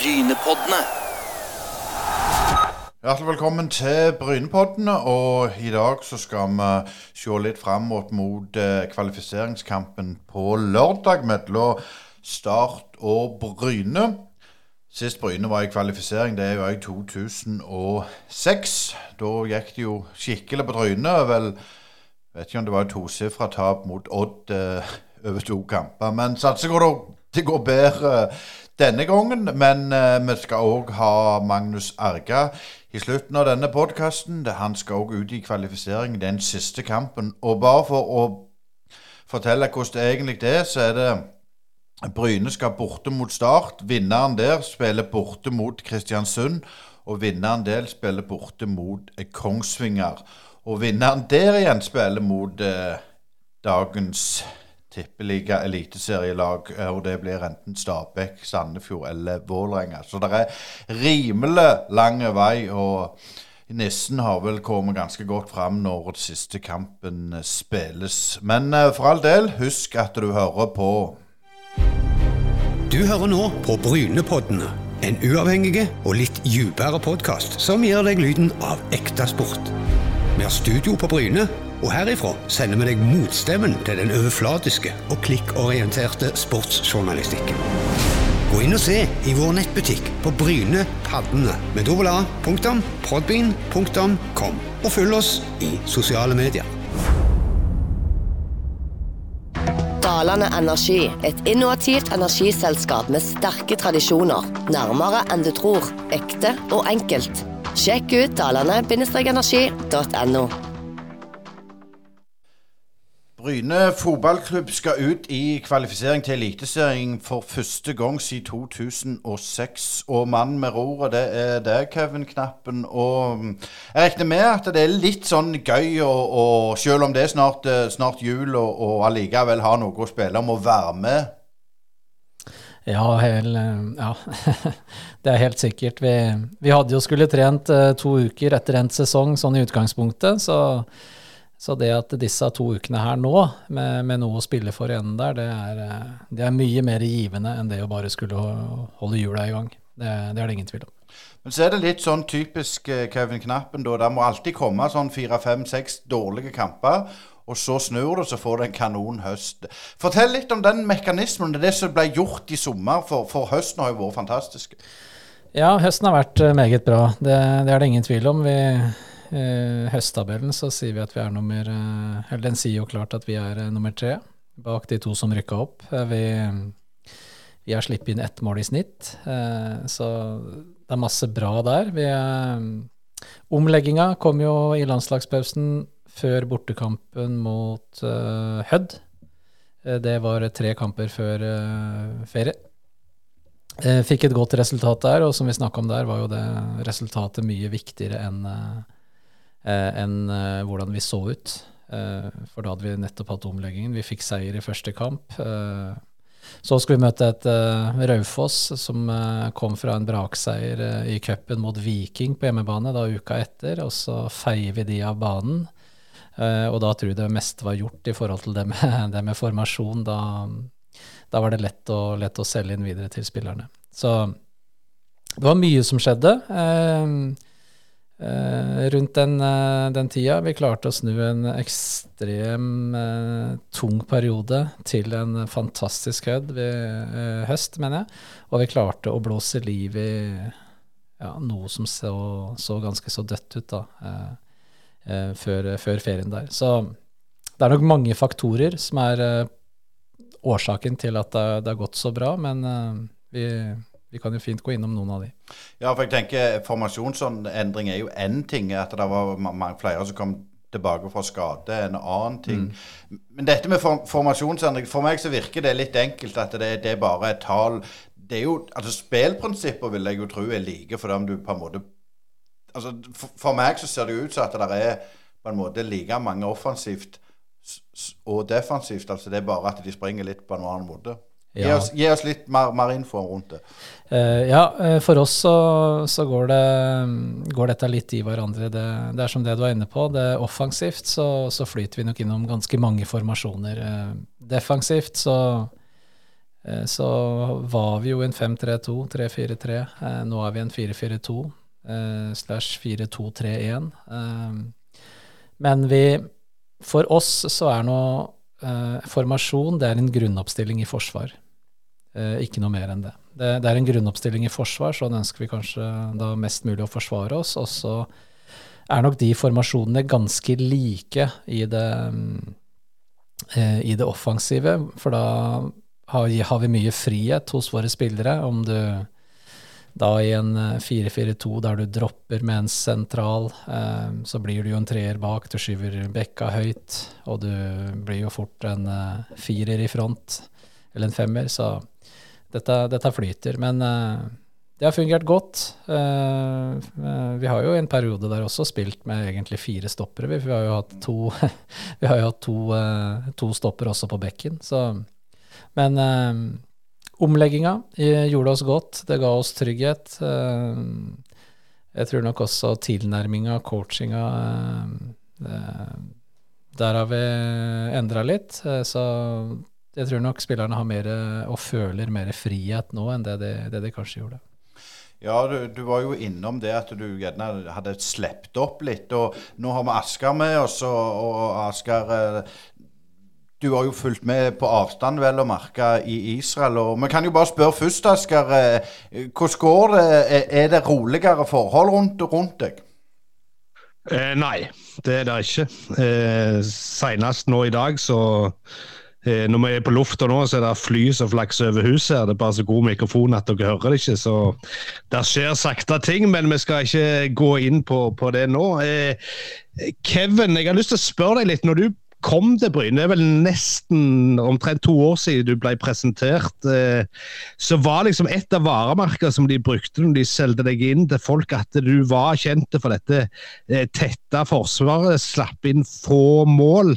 Brynepoddene. Hjertelig velkommen til Brynepoddene. Og i dag så skal vi se litt fram mot, eh, kvalifiseringskampen på lørdag mellom Start og Bryne. Sist Bryne var i kvalifisering, det jo i 2006. Da gikk det jo skikkelig på trynet. Vel, vet ikke om det var tosifra tap mot Odd eh, over to kamper. Men satser går det går bedre denne gangen. Men eh, vi skal òg ha Magnus Arga i slutten av denne podkasten. Han skal òg ut i kvalifisering den siste kampen. Og bare for å fortelle hvordan det egentlig er, så er det Bryne skal borte mot Start. Vinneren der spiller borte mot Kristiansund. Og vinneren der spiller borte mot eh, Kongsvinger. Og vinneren der igjen spiller mot eh, dagens tippeliga eliteserielag. eh, Og det blir enten Stabæk, Sandefjord eller Vålerenga. Så det er rimelig lang vei. og Nissen har vel kommet ganske godt fram når den siste kampen eh, spilles. Men eh, for all del, husk at du hører på Du hører nå på Brynepoddene. En uavhengig og litt dypere podkast som gir deg lyden av ekte sport. Vi har studio på Bryne, og herifra sender vi deg motstemmen til den overflatiske og klikkorienterte sportsjournalistikken. Gå inn og se i vår nettbutikk på Bryne Paddene med dobbel A. Og følg oss i sosiale medier. Dalane Energi, et innovativt energiselskap med sterke tradisjoner. Nærmere enn du tror. Ekte og enkelt. Sjekk ut dalane-energi.no. Bryne fotballklubb skal ut i kvalifisering til Eliteserien for første gang siden 2006. Og mannen med roret, det er deg, Kevin Knappen. Og mm, jeg regner med at det er litt sånn gøy, og, og selv om det er snart, eh, snart jul, og, og allikevel ha noe å spille om, å være med. Ja, hel, ja. det er helt sikkert. Vi, vi hadde jo skulle trent eh, to uker etter endt sesong, sånn i utgangspunktet. Så, så det at disse to ukene her nå, med, med noe å spille for i enden der, det er, eh, det er mye mer givende enn det å bare skulle holde hjula i gang. Det, det er det ingen tvil om. Men så er det litt sånn typisk eh, Kevin Knappen, da. Det må alltid komme sånn fire, fem, seks dårlige kamper. Og så snur det, så får du en kanon høst. Fortell litt om den mekanismen. Det som ble gjort i sommer, for, for høsten har jo vært fantastisk. Ja, høsten har vært eh, meget bra. Det, det er det ingen tvil om. Vi, høsttabellen så sier vi at vi er nummer eh, Eller den sier jo klart at vi er eh, nummer tre bak de to som rykka opp. Eh, vi, vi har sluppet inn ett mål i snitt, eh, så det er masse bra der. Vi, eh, omlegginga kom jo i landslagspausen før bortekampen mot eh, Hødd. Eh, det var tre kamper før eh, ferie. Eh, Fikk et godt resultat der, og som vi snakka om der, var jo det resultatet mye viktigere enn eh, eh, enn, eh, hvordan vi så ut. Eh, For da hadde vi nettopp hatt omleggingen. Vi fikk seier i første kamp. Eh, Så skulle vi møte et eh, Raufoss som eh, kom fra en brakseier eh, i cupen mot Viking på hjemmebane da uka etter, og så feier vi de av banen. Eh, Og da tror jeg det meste var gjort i forhold til det med, det med formasjon. Da, da var det lett å, lett å selge inn videre til spillerne. Så det var mye som skjedde eh, eh, rundt den, eh, den tida. Vi klarte å snu en ekstrem eh, tung periode til en fantastisk hød ved eh, høst, mener jeg. Og vi klarte å blåse liv i ja, noe som så, så ganske så dødt ut da, eh, eh, før, før ferien der. Så det er nok mange faktorer som er eh, årsaken til at det, det har gått så bra, men eh, vi, vi kan jo fint gå innom noen av de. Ja, for jeg tenker formasjonsendring er jo én ting. At det var mange flere som kom tilbake fra skade, en annen ting. Men dette med form formasjonsendring, for meg så virker det litt enkelt at det, det er bare et tall. Det er jo, altså Spillprinsipper vil jeg jo tro er like, for om du på en måte altså for, for meg så ser det jo ut som at det er på en måte like mange offensivt og defensivt. altså Det er bare at de springer litt på en annen måte. Gi, Ja. oss, gi oss litt mer, mer info rundt det. Uh, ja, eh, for oss så, så går, det, går dette litt i hverandre. Det, det er som det du er inne på. Det er offensivt så, så flyter vi nok innom ganske mange formasjoner. Eh, defensivt så så var vi jo en 5-3-2, 3-4-3. Eh, nå er vi en 4-4-2 eh, slash 4-2-3-1. Men vi For oss så er nå formasjon det er en grunnoppstilling i forsvar. Ikke noe mer enn det. det. Det er en grunnoppstilling i forsvar, sånn ønsker vi kanskje da mest mulig å forsvare oss. Og så er nok de formasjonene ganske like i det, i det offensive, for da har, har, vi mye frihet hos våre spillere. Om du da i en 4-4-2 eh, der du dropper med en sentral, eh, så blir du jo en treer bak, du skyver bekka høyt, og du blir jo fort en eh, firer i front, eller en femmer, så dette, dette flyter. Men det har fungert godt. Vi har jo i en periode der også spilt med egentlig fire stoppere. Vi, har jo hatt to, vi har jo hatt to, to stopper også på bekken, så men omlegginga gjorde oss godt. Det ga oss trygghet. Eh, jeg tror nok også tilnærminga, coachinga eh, Der har vi endra litt. Eh, så jeg tror nok spillerne har mer og føler mer frihet nå enn det de, det de kanskje gjorde. Ja, du, du, var jo innom det at du gjerne hadde sluppet opp litt. og Nå har vi Asker med oss, og, og Asker eh, du har jo fulgt med på avstand, vel å merke, i Israel. og Vi kan jo bare spørre først, Asker. Eh, hvordan går det? Er det roligere forhold rundt, rundt deg? Eh, nei, det er det ikke. Eh, senest nå i dag, så eh, Når vi er på lufta nå, så er det fly som flakser over huset. her. Det er bare så god mikrofon at dere hører det ikke. Så det skjer sakte ting, men vi skal ikke gå inn på, på det nå. Eh, Kevin, jeg har lyst til å spørre deg litt. Når du kom til Bryne. Det er vel nesten omtrent to år siden du ble presentert. Eh, så var liksom et av varemerkene som de brukte når de solgte deg inn til folk, at du var kjent for dette eh, tette forsvaret, slapp inn få mål.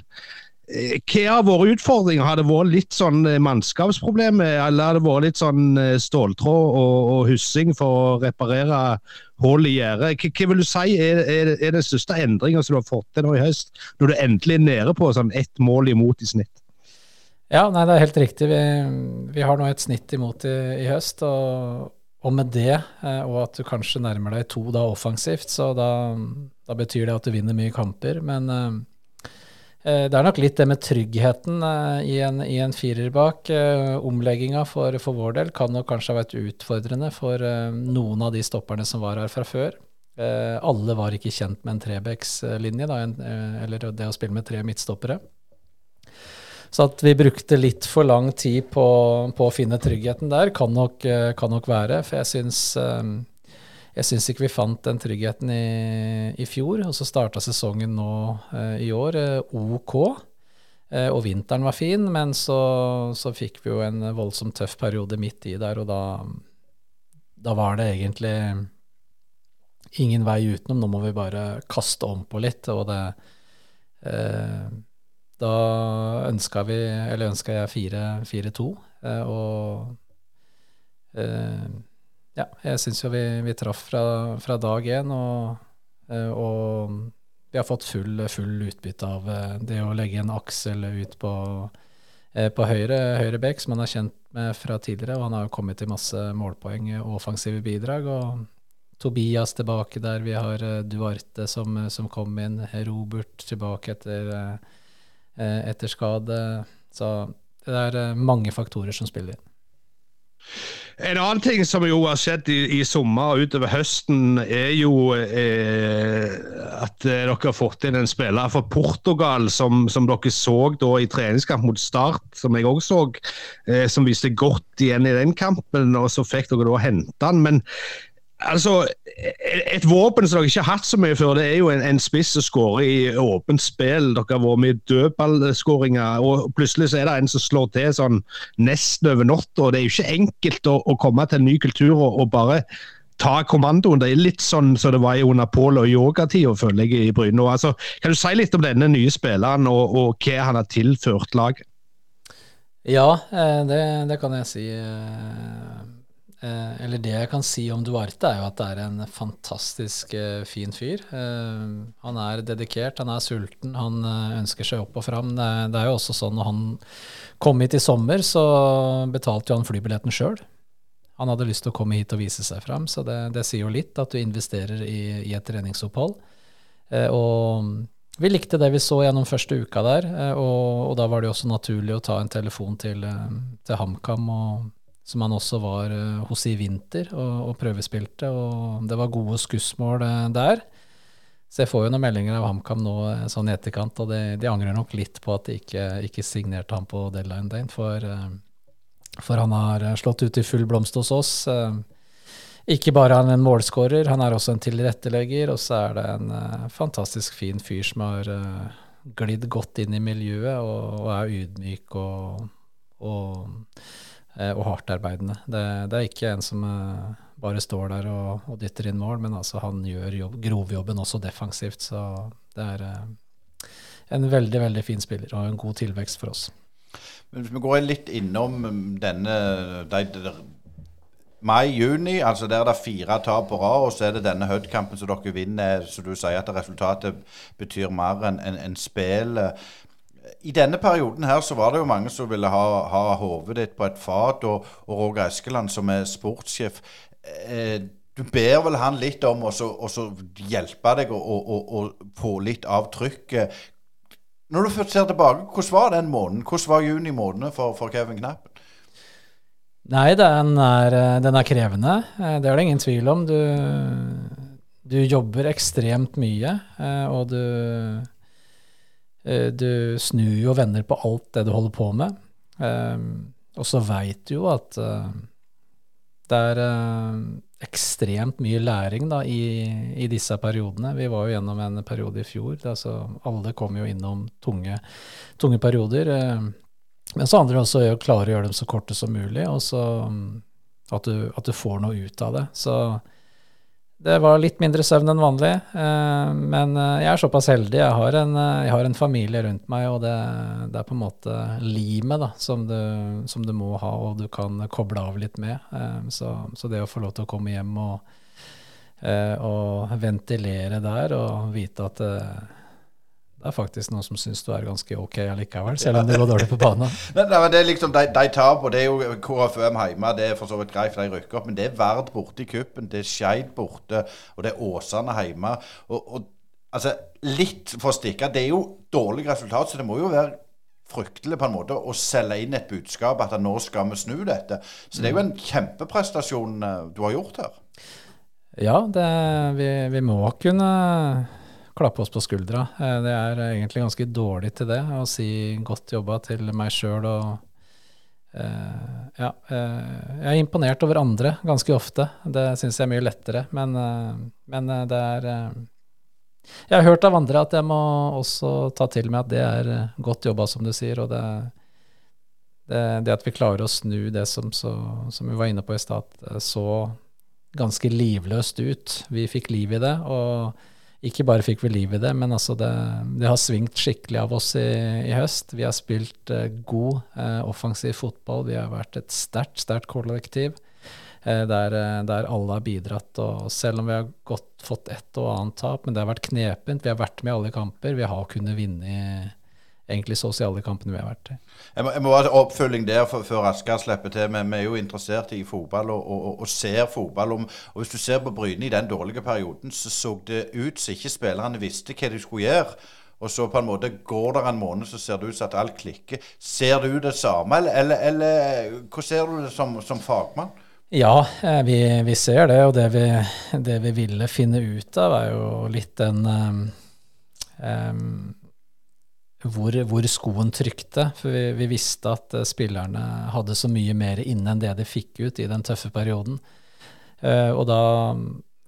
Eh, hva har vært utfordringer? Har det vært litt sånn mannskapsproblemer, eller har det vært litt sånn ståltråd og, og hussing for å reparere hull i gjerdet. Hva, vil du si er, er, er den største endringa som du har fått til nå i høst, når du endelig er nede på sånn ett mål imot i snitt? Ja, nei, det er helt riktig. Vi, vi har nå et snitt imot i, i høst. og, og med det, eh, og at du kanskje nærmer deg to da offensivt, så da, da betyr det at du vinner mye kamper. Men Eh, det er nok litt det med tryggheten eh, i en, i en firer bak. Eh, omlegginga for, for, vår del kan nok kanskje ha vært utfordrende for noen av de stopperne som var her fra før. Alle var ikke kjent med en trebekslinje, eller det å spille med tre midtstoppere. Så at vi brukte litt for lang tid på, på å finne tryggheten der, kan nok, kan nok være. For jeg syns jeg syns ikke vi fant den tryggheten i, i fjor, og så starta sesongen nå eh, i år eh, OK. Eh, og vinteren var fin, men så, så, fikk vi jo en voldsomt tøff periode midt i der, og da, da var det egentlig ingen vei utenom. Nå må vi bare kaste om på litt, og det eh, Da ønska vi, eller ønska jeg 4-2, eh, og ja, jeg syns jo vi, vi traff fra, fra, dag én, og, eh, og, vi har fått full, full utbytte av eh, det å legge en aksel ut på, eh, på høyre, høyre bekk, som han er kjent med fra tidligere. og Han har jo kommet til masse målpoeng og offensive bidrag. og Tobias tilbake der. Vi har Duarte som, som kom inn. Robert tilbake etter, etter skade. Så det er mange faktorer som spiller inn. En annen ting som jo har skjedd i, i sommer og utover høsten, er jo eh, at dere har fått inn en spiller fra Portugal som, som dere så da i treningskamp mot Start, som jeg òg så, eh, som viste godt igjen i den kampen. og Så fikk dere da hente han. Men Altså, Et våpen som dere ikke har hatt så mye før, det er jo en, en spiss som skårer i åpent spill. Dere har vært med i dødballskåringer, og plutselig så er det en som slår til sånn nesten over natta. Det er jo ikke enkelt å, å, komme til en ny kultur og, og, bare ta kommandoen. Det er litt sånn som det var under Pål og yogatida, føler jeg, i Bryne. Altså, kan du si litt om denne nye spilleren, og, og hva han har tilført laget? Ja, eh, det, det, kan jeg si. Eh, eller det jeg kan si om Duarte, er jo at det er en fantastisk eh, fin fyr. Eh, han er dedikert, han er sulten, han ønsker seg opp og fram. Det, er- det er jo også sånn når han kom hit i sommer, så betalte jo han flybilletten sjøl. Han hadde lyst til å komme hit og vise seg fram, så det, det sier jo litt at du investerer i, i et treningsopphold. Og vi likte det vi så gjennom første uka der, og, og da var det jo også naturlig å ta en telefon til, til HamKam, og- som han også var eh, hos i vinter og, og prøvespilte, og det var gode skussmål eh, der. Så jeg får jo noen meldinger av HamKam nå eh, sånn i etterkant, og de, de angrer nok litt på at de ikke, ikke signerte ham på deadline day, for, for han har slått ut i full blomst hos oss. Ikke bare er han en målskårer, han er også en tilrettelegger, og så er det en fantastisk fin fyr som har glidd godt inn i miljøet og, og er ydmyk og, og, og hardtarbeidende. Det, det er ikke en som eh, bare står der og, og dytter inn mål, men altså han gjør jobb, grovjobben også defensivt, så det er eh, en veldig, veldig fin spiller og en god tilvekst for oss. Men Hvis vi går litt innom um, denne de, Mai-juni, altså der er fire tap på rad, og så er det denne Hud-kampen som dere vinner, så du sier at resultatet betyr mer enn en, en spillet. I denne perioden her så var det jo mange som ville ha, ha hodet ditt på et fat, og, og Roger Eskeland som er sportssjef. Eh, du ber vel han litt om å hjelpe deg å få litt av trykket. Når du først ser tilbake, hvordan var den måneden? Hvordan var juni måned for, for Kevin Knappen? Nei, den er, eh, den er krevende. eh, Det er det ingen tvil om. Du, du jobber ekstremt mye, eh, og du, du snur jo og vender på alt det du holder på med. Eh, Og så veit du jo at eh, det er eh, ekstremt mye læring da, i, i disse periodene. Vi var jo gjennom en periode i fjor. Altså, alle kom jo innom tunge, tunge perioder. eh, Men så handler det også om å klare å gjøre dem så korte som mulig, og så mm, at du, at du får noe ut av det. Så det var litt mindre søvn enn vanlig, eh, men eh, jeg er såpass heldig. Jeg har en, eh, jeg har en familie rundt meg, og det, det er på en måte limet som du, som du må ha, og du kan koble av litt med. Så, så det å få lov til å komme hjem og, og ventilere der, og vite at det er faktisk noen som syns du er ganske ok allikevel, selv om det går dårlig på banen. Nei, nei, men det er liksom, De, de taper, det er jo KFUM hjemme, det er for så vidt greit, for de rykker opp. Men det er Vard borte i kuppen, det er Skeid borte, og det er Åsane hjemme. Og, og altså, Litt for å stikke, det er jo dårlig resultat, så det må jo være fryktelig på en måte å selge inn et budskap at nå skal vi snu dette. Så det er jo en kjempeprestasjon eh, du har gjort her. Ja, det, vi, vi må kunne klappe oss på skuldra. Eh, Det er egentlig ganske dårlig til det, å si godt jobba til meg sjøl og Uh, Ja. uh, jeg er imponert over andre ganske ofte. Det syns jeg er mye lettere, men, uh, men det er Jeg har hørt av andre at jeg må også ta til meg at det er godt jobba, som du sier, og det det, det at vi klarer å snu det som, så, som vi var inne på i stad, så ganske livløst ut. Vi fikk liv i det, og ikke bare fikk vi liv i det, men altså det, det har svingt skikkelig av oss i, i høst. Vi har spilt eh, god eh, offensiv fotball. Vi har vært et sterkt, sterkt kollektiv eh, der, eh, der alle har bidratt. Og selv om vi har gått, fått et og annet tap, men det har vært knepent. Vi har vært med i alle kamper. Vi har kunnet vinne i egentlig så å si alle kampene vi har vært i. Jeg må, jeg må ha en oppfølging der for, før Asker slipper til. Men vi er jo interessert i fotball og, og, og, og ser fotball. Om, og Hvis du ser på Bryne i den dårlige perioden, så så det ut som ikke spillerne visste hva de skulle gjøre. Og så på en måte går det en måned, så ser det ut som at alt klikker. Ser du det samme, eller, eller, eller hvordan ser du det som, som fagmann? Ja, eh, vi, vi ser det, og det vi, det vi ville finne ut av, er jo litt den um, um, hvor, hvor skoen trykte. For vi, vi visste at eh, spillerne hadde så mye mer inne enn det de fikk ut i den tøffe perioden. Uh, og da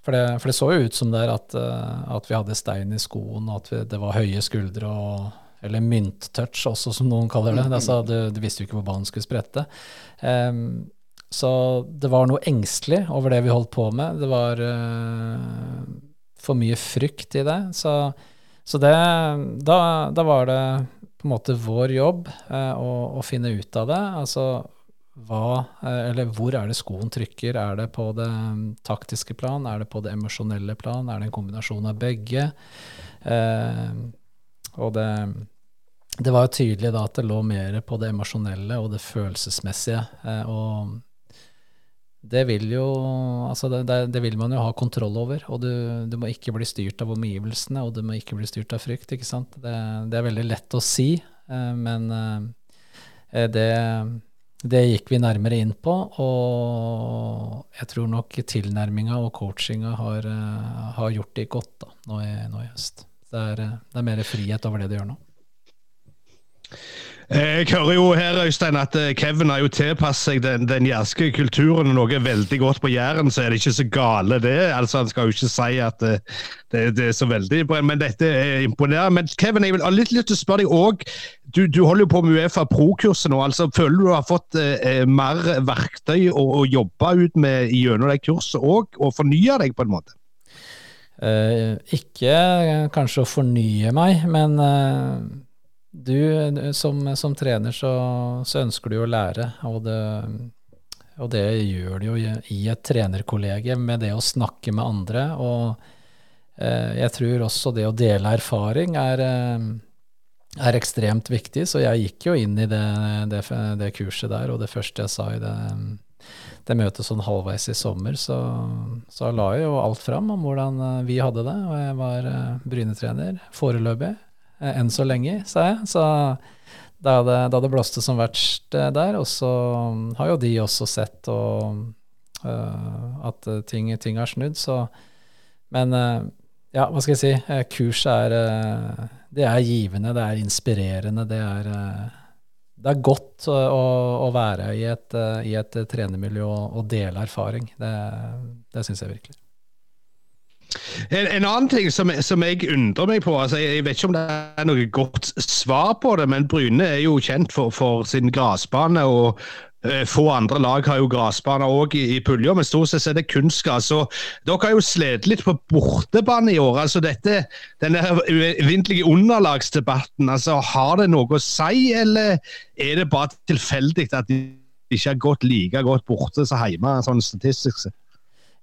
for det, for det så jo ut som der at, eh, at vi hadde stein i skoen, og at vi, det var høye skuldre og eller mynttouch også, som noen kaller det. Altså, du, du visste jo ikke hvor ballen skulle sprette. Um, så det var noe engstelig over det vi holdt på med. Det var uh, for mye frykt i det. Så, så det, da, da, var det på en måte vår jobb eh, å, å, finne ut av det. Altså hva, eh, eller hvor er det skoen trykker? Er det på det taktiske plan? Er det på det emosjonelle plan? Er det en kombinasjon av begge? Eh, og det, det var jo tydelig da at det lå mer på det emosjonelle og det følelsesmessige. Eh, og det vil jo altså det, det, det, vil man jo ha kontroll over. Og du, du, må ikke bli styrt av omgivelsene, og du må ikke bli styrt av frykt. ikke sant? Det, det er veldig lett å si, eh, men eh, det, det gikk vi nærmere inn på. Og jeg tror nok tilnærminga og coachinga har, eh, har, gjort det godt da, nå i, nå i høst. Er, det er mer frihet over det de gjør nå. Eh, jeg hører jo her Øystein, at eh, Kevin har jo tilpasset seg den, den jærske kulturen og noe veldig godt på Jæren, så er det ikke så gale, det. Altså, Han skal jo ikke si at det, eh, det, det er så veldig men dette er imponerende. Men Kevin, jeg vil ha litt lyst til å spørre deg òg. Du, du, holder jo på med Uefa Pro-kurset nå. altså Føler du du har fått eh, mer verktøy å, å, jobbe ut med gjennom det kurset òg, og fornye deg på en måte? Eh, ikke kanskje å fornye meg, men eh du, som, som trener så, så, ønsker du å lære, og det, og det gjør du jo i et trenerkollegium med det å snakke med andre. Og eh, jeg tror også det å dele erfaring er, eh, er, ekstremt viktig, så jeg gikk jo inn i det, det, det, kurset der, og det første jeg sa i det, møtet sånn halvveis i sommer, så, så la jeg jo alt fram om hvordan eh, vi hadde det, og jeg var eh, Bryne-trener foreløpig. Eh, enn så lenge, sa jeg. Så da det, da det blåste som verst eh, der, og så har jo de også sett og, uh, at ting, ting, har snudd, så Men uh, ja, hva skal jeg si? Kurset er uh, Det er givende, det er inspirerende, det er det er godt å, å være i et, i et trenermiljø og, og, dele erfaring. Det, det syns jeg virkelig. En, en, annen ting som, som, jeg undrer meg på, altså jeg, vet ikke om det er noe godt svar på det, men Bryne er jo kjent for, for sin gressbane. og uh, Få andre lag har jo gressbaner òg i, i pulja, men stort sett er det kunstgress. Dere har jo slitt litt på bortebane i år. altså dette, Denne evinnelige underlagsdebatten, altså har det noe å si, eller er det bare tilfeldig at de ikke har gått like godt borte som hjemme, sånn statistisk sett?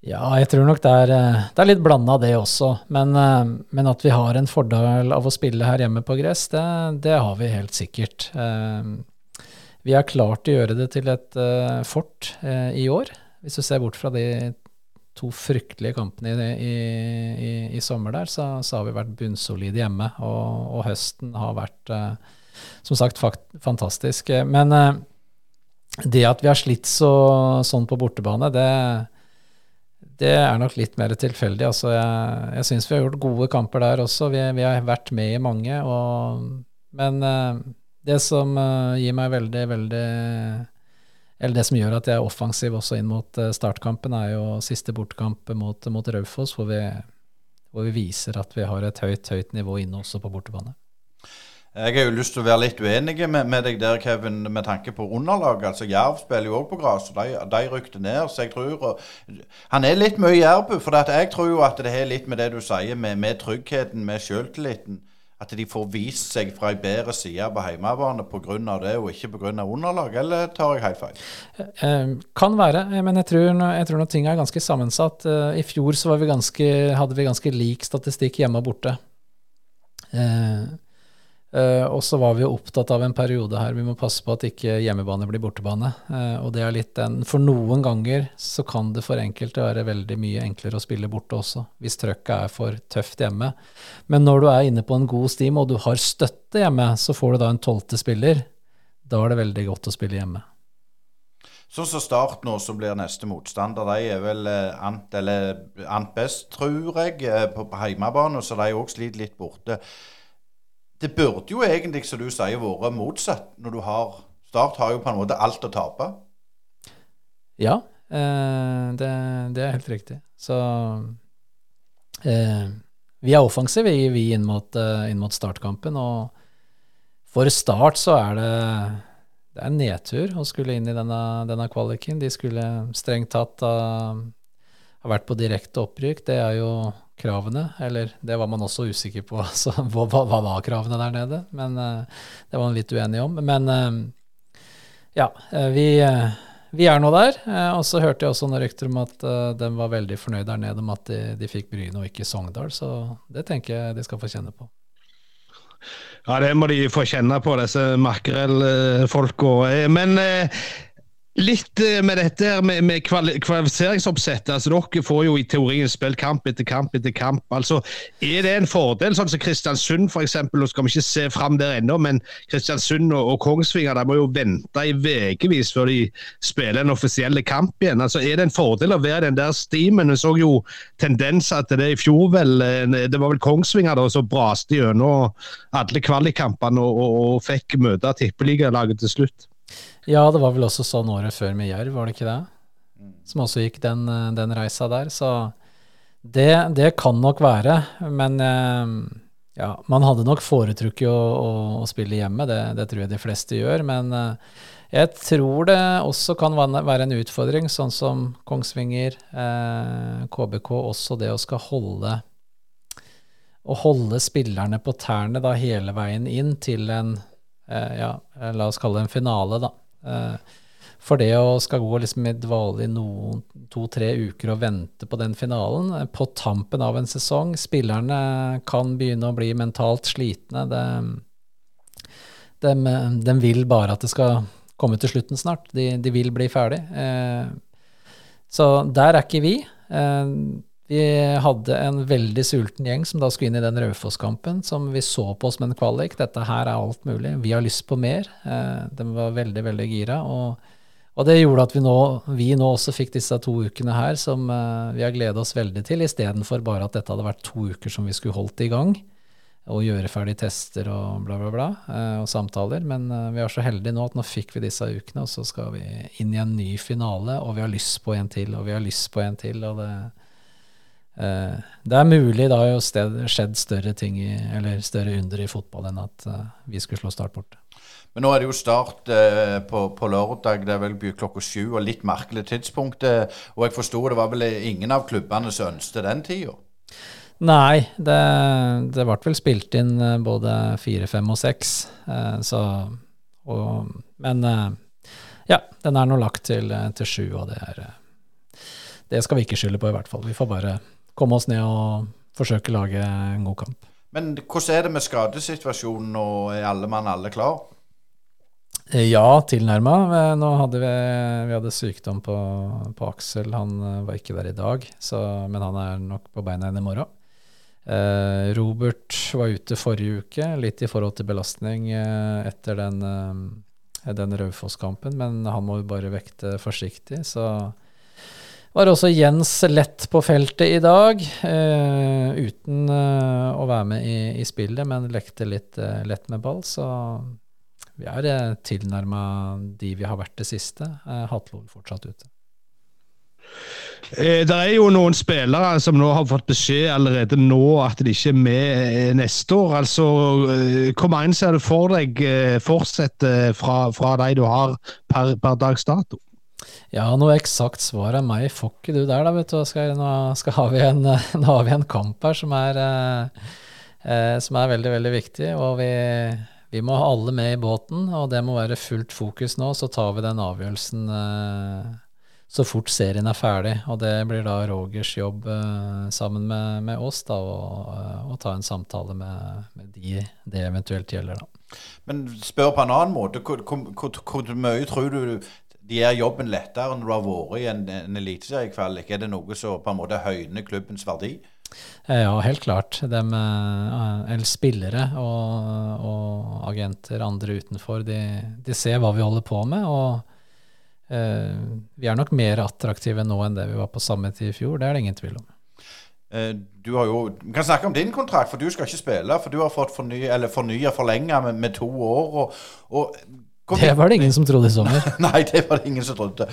Ja, jeg tror nok det er, eh, det er litt blanda det også. Men, eh, men, at vi har en fordel av å spille her hjemme på gress, det, det har vi helt sikkert. Eh, vi har klart å gjøre det til et fort i år, hvis du ser bort fra de to fryktelige kampene i, i, i, sommer der, så, så, har vi vært bunnsolide hjemme. Og, og, høsten har vært, som sagt, fakt, fantastisk. Men det at vi har slitt så, sånn på bortebane, det det er nok litt mer tilfeldig. Altså, jeg jeg syns vi har gjort gode kamper der også. Vi, vi har vært med i mange. Og, men uh, det som uh, gir meg veldig, veldig Eller det som gjør at jeg er offensiv også inn mot uh, startkampen, er jo siste bortkamp mot, mot Raufoss, hvor, hvor, vi viser at vi har et høyt, høyt nivå inne også på bortebane. Jeg har jo lyst til å være litt uenig med, med deg der, Kevin, med tanke på underlaget. Altså, Jerv spiller jo òg på gress, og de, de rykte ned. Så jeg tror og, Han er litt mye Jerv, For jeg tror jo at det har litt med det du sier, med, med tryggheten, med sjøltilliten. At de får vist seg fra ei bedre side på hjemmebane pga. det, og ikke pga. underlag. Eller tar jeg helt feil? Eh, kan være, men jeg tror, jeg tror ting er ganske sammensatt. Eh, I fjor vi ganske, hadde vi ganske lik statistikk hjemme og borte. Eh, Uh, og så var vi jo opptatt av en periode her, vi må passe på at ikke hjemmebane blir bortebane. Uh, og det er litt den For noen ganger så kan det for enkelte være veldig mye enklere å spille borte også, hvis trøkket er for tøft hjemme. Men når du er inne på en god steam, og du har støtte hjemme, så får du da en tolvte spiller. Da er det veldig godt å spille hjemme. Sånn som Start nå, så blir neste motstander De er vel eh, ant, eller ant best, tror jeg, på, på hjemmebane, så de òg sliter litt borte. Det burde jo egentlig, som du sier, vært motsatt. Når du har Start har jo på en måte alt å tape. Ja, eh, det, det, er helt riktig. Så eh, vi er offensive, vi, vi inn, mot, uh, inn, mot, startkampen. Og for Start så er det det er nedtur å skulle inn i denne, denne kvaliken. De skulle strengt tatt ha, ha vært på direkte opprykk. Det er jo kravene, eller det var man også usikker på. Så hva, hva var kravene der nede? Men uh, det var man litt uenig om. Men, uh, Ja, eh, vi, eh, vi er nå der. eh, Og så hørte jeg også noen rykter om at eh, de var veldig fornøyd der nede om at de, de fikk Bryne og ikke Sogndal, så det tenker jeg de skal få kjenne på. Ja, det må de få kjenne på, disse makrellfolka. Eh, Men eh, litt eh, med dette her med, med kvalifiseringsoppsettet. altså Dere får jo i teorien spilt kamp etter kamp etter kamp. altså Er det en fordel, sånn som Kristiansund f.eks.? Nå skal vi ikke se fram der ennå, men Kristiansund og, og Kongsvinger de må jo vente i ukevis før de spiller en offisiell kamp igjen. altså Er det en fordel å være i den der stimen? Vi så jo tendenser til det i fjor, vel. eh, Det var vel Kongsvinger da som braste gjennom alle kvalikkampene og, og, og fikk møte tippeligalaget til slutt. Ja, det var vel også sånn året før med Jerv, var det ikke det? Som også gikk den, eh, den reisa der. Så det, det kan nok være. Men eh, ja, man hadde nok foretrukket å, å, å spille hjemme, det, det tror jeg de fleste gjør. Men eh, jeg tror det også kan være en utfordring, sånn som Kongsvinger, eh, KBK, også det å skal holde å holde spillerne på tærne da hele veien inn til en ja, eh, la oss kalle det en finale, da. Eh, for det å skal gå liksom i dvale i noen to-tre uker og vente på den finalen, eh, på tampen av en sesong Spillerne kan begynne å bli mentalt slitne. De, de, de vil bare at det skal komme til slutten snart. De, de vil bli ferdig. Eh, så der er ikke vi. Vi hadde en veldig sulten gjeng som da skulle inn i den Raufoss-kampen, som vi så på som en kvalik. Dette her er alt mulig. Vi har lyst på mer. Eh, de var veldig, veldig gira. Og, og det gjorde at vi nå, vi nå også fikk disse to ukene her som eh, vi har gledet oss veldig til, istedenfor bare at dette hadde vært to uker som vi skulle holdt i gang. Og gjøre ferdig tester og bla, bla, bla, eh, og samtaler. Men vi er så heldige nå at nå fikk vi disse ukene, og så skal vi inn i en ny finale, og vi har lyst på en til, og vi har lyst på en til. og det det er mulig, det har jo sted, skjedd større ting i, eller større under i fotball enn at eh, vi skulle slå Start bort. Men nå er det jo start eh, på, på lørdag. Det er vel klokka sju, og litt merkelig tidspunkt. Eh, og jeg forsto det var vel ingen av klubbene som ønsket den tida. Nei, det, det ble vel spilt inn eh, både fire, fem og seks, eh, så og, Men eh, ja, den er nå lagt til, eh, til sju, og det er eh, Det skal vi ikke skylde på, i hvert fall. Vi får bare komme oss ned og forsøke å lage en god kamp. Men hvordan er det med skadesituasjonen, og er alle mann alle klar? Eh, Ja, tilnærma. Eh, Nå hadde vi, vi hadde sykdom på, på Aksel. Han eh, var ikke der i dag, så, men han er nok på beina igjen i morgen. Eh, Robert var ute forrige uke, litt i forhold til belastning eh, etter den, eh, den Raufoss-kampen, men han må jo bare vekte forsiktig. Så var også Jens lett på feltet i dag, uh, uten uh, å være med i, i spillet, men lekte litt uh, lett med ball. Så vi er uh, tilnærma de vi har vært det siste. Uh, Hatlol fortsatt ute. Det er jo noen spillere som nå har fått beskjed allerede nå at de ikke er med neste år. Altså, Hvor mange ser du for deg fortsetter fra, fra de du har per, per dags dato? Ja, noe eksakt svar av meg får ikke du der, da, vet du. Skal, nå, skal har vi en, nå har vi en kamp her som er, eh, eh, som er veldig, veldig viktig. Og vi, vi må ha alle med i båten, og det må være fullt fokus nå. Så tar vi den avgjørelsen eh, så fort serien er ferdig. Og det blir da Rogers jobb eh, sammen med, med oss da, å å ta en samtale med, med de det eventuelt gjelder, da. Men spør på en annen måte. Hvor, hvor, hvor, hvor mye tror du de gjør jobben lettere når du har vært i en, en eliteseriekvalik? Er det noe som på en måte høyner klubbens verdi? Eh, Ja, helt klart. De, eh, eller spillere og, og agenter, andre utenfor, de, de ser hva vi holder på med. Og eh, vi er nok mer attraktive nå enn det vi var på samme tid i fjor. Det er det ingen tvil om. Eh, Du har jo, Vi kan snakke om din kontrakt, for du skal ikke spille. For du har fått fornya, eller fornya forlenga med, med to år. Og, og, hvor- Det var det ingen som trodde i sommer. Nei, det var det ingen som trodde.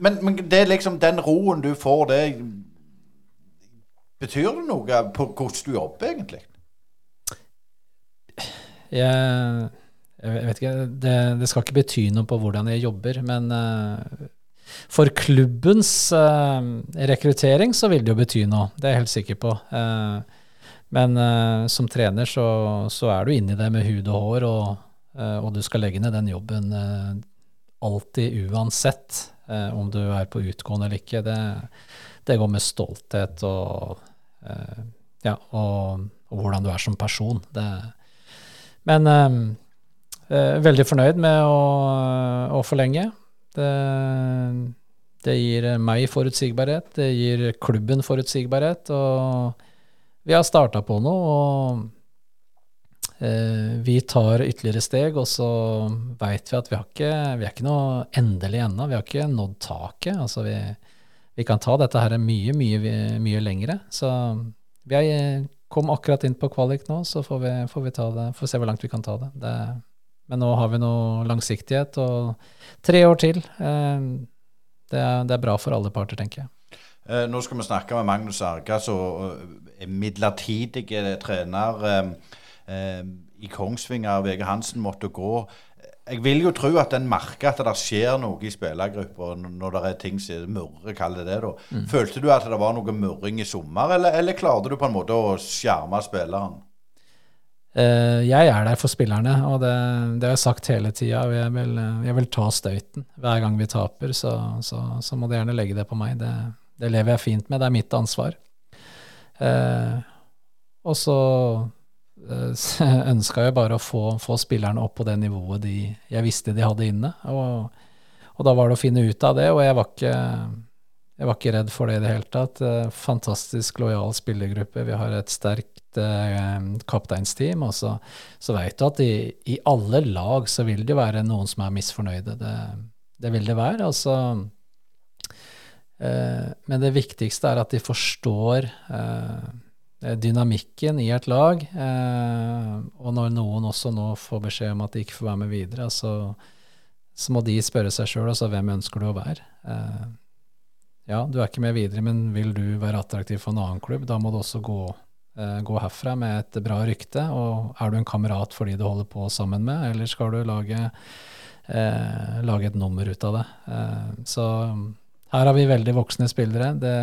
Men, men det er liksom den roen du får, det Betyr det noe på hvordan du jobber, egentlig? Jeg, jeg vet ikke, det, det skal ikke bety noe på hvordan jeg jobber, men uh, for klubbens uh, rekruttering så vil det jo bety noe, det er jeg helt sikker på. Uh, men som trener så, så er du inni det med hud og hår, og, og du skal legge ned den jobben eh, alltid uansett eh, om du er på utgående eller ikke. Det, det går med stolthet og, eh, ja, og, og, hvordan du er som person. Det, men eh, eh veldig fornøyd med å, å forlenge. Det, det gir meg forutsigbarhet, det gir klubben forutsigbarhet. og vi har starta på noe, og eh, vi tar ytterligere steg. Og så veit vi at vi har ikke, vi er ikke noe endelig ennå. Vi har ikke nådd taket. Altså vi, vi, kan ta dette her mye, mye, mye lengre. Så vi er, kom akkurat inn på kvalik nå, så får vi, får vi, får se hvor langt vi kan ta det. det. Men nå har vi noe langsiktighet, og tre år til. Eh, det, er, det er bra for alle parter, tenker jeg. Eh, nå skal vi snakke med Magnus Arga, som er midlertidig trener eh, eh, i Kongsvinger. VG Hansen måtte gå. Jeg vil jo tro at en merker at det skjer noe i spillergruppa når det er ting som murrer, kall det det. da. Mm. Følte du at det var noe murring i sommer, eller, eller klarte du på en måte å skjerme spilleren? Uh, jeg er der for spillerne, og det, det har jeg sagt hele tida. Jeg, jeg, vil ta støyten hver gang vi taper, så, så, så må du gjerne legge det på meg. Det, det lever jeg fint med, det er mitt ansvar. Eh, og så ønska jeg bare å få, få, spillerne opp på det nivået de, jeg visste de hadde inne. Og, og, da var det å finne ut av det, og jeg var ikke, jeg var ikke redd for det i det hele tatt. Eh, fantastisk lojal spillergruppe. Vi har et sterkt eh, kapteinsteam. Og så, så veit du at i, i, alle lag så vil det være noen som er misfornøyde. Det, det vil det være. Altså Eh, men det viktigste er at de forstår eh, dynamikken i et lag. Eh, og når noen også nå får beskjed om at de ikke får være med videre, så, så må de spørre seg sjøl altså, hvem ønsker du å være. ja, du er ikke med videre, men vil du være attraktiv for en annen klubb? Da må du også gå, gå herfra med et bra rykte. Og er du en kamerat for de du holder på sammen med, eller skal du lage, lage et nummer ut av det? så her har vi veldig voksne spillere. Det,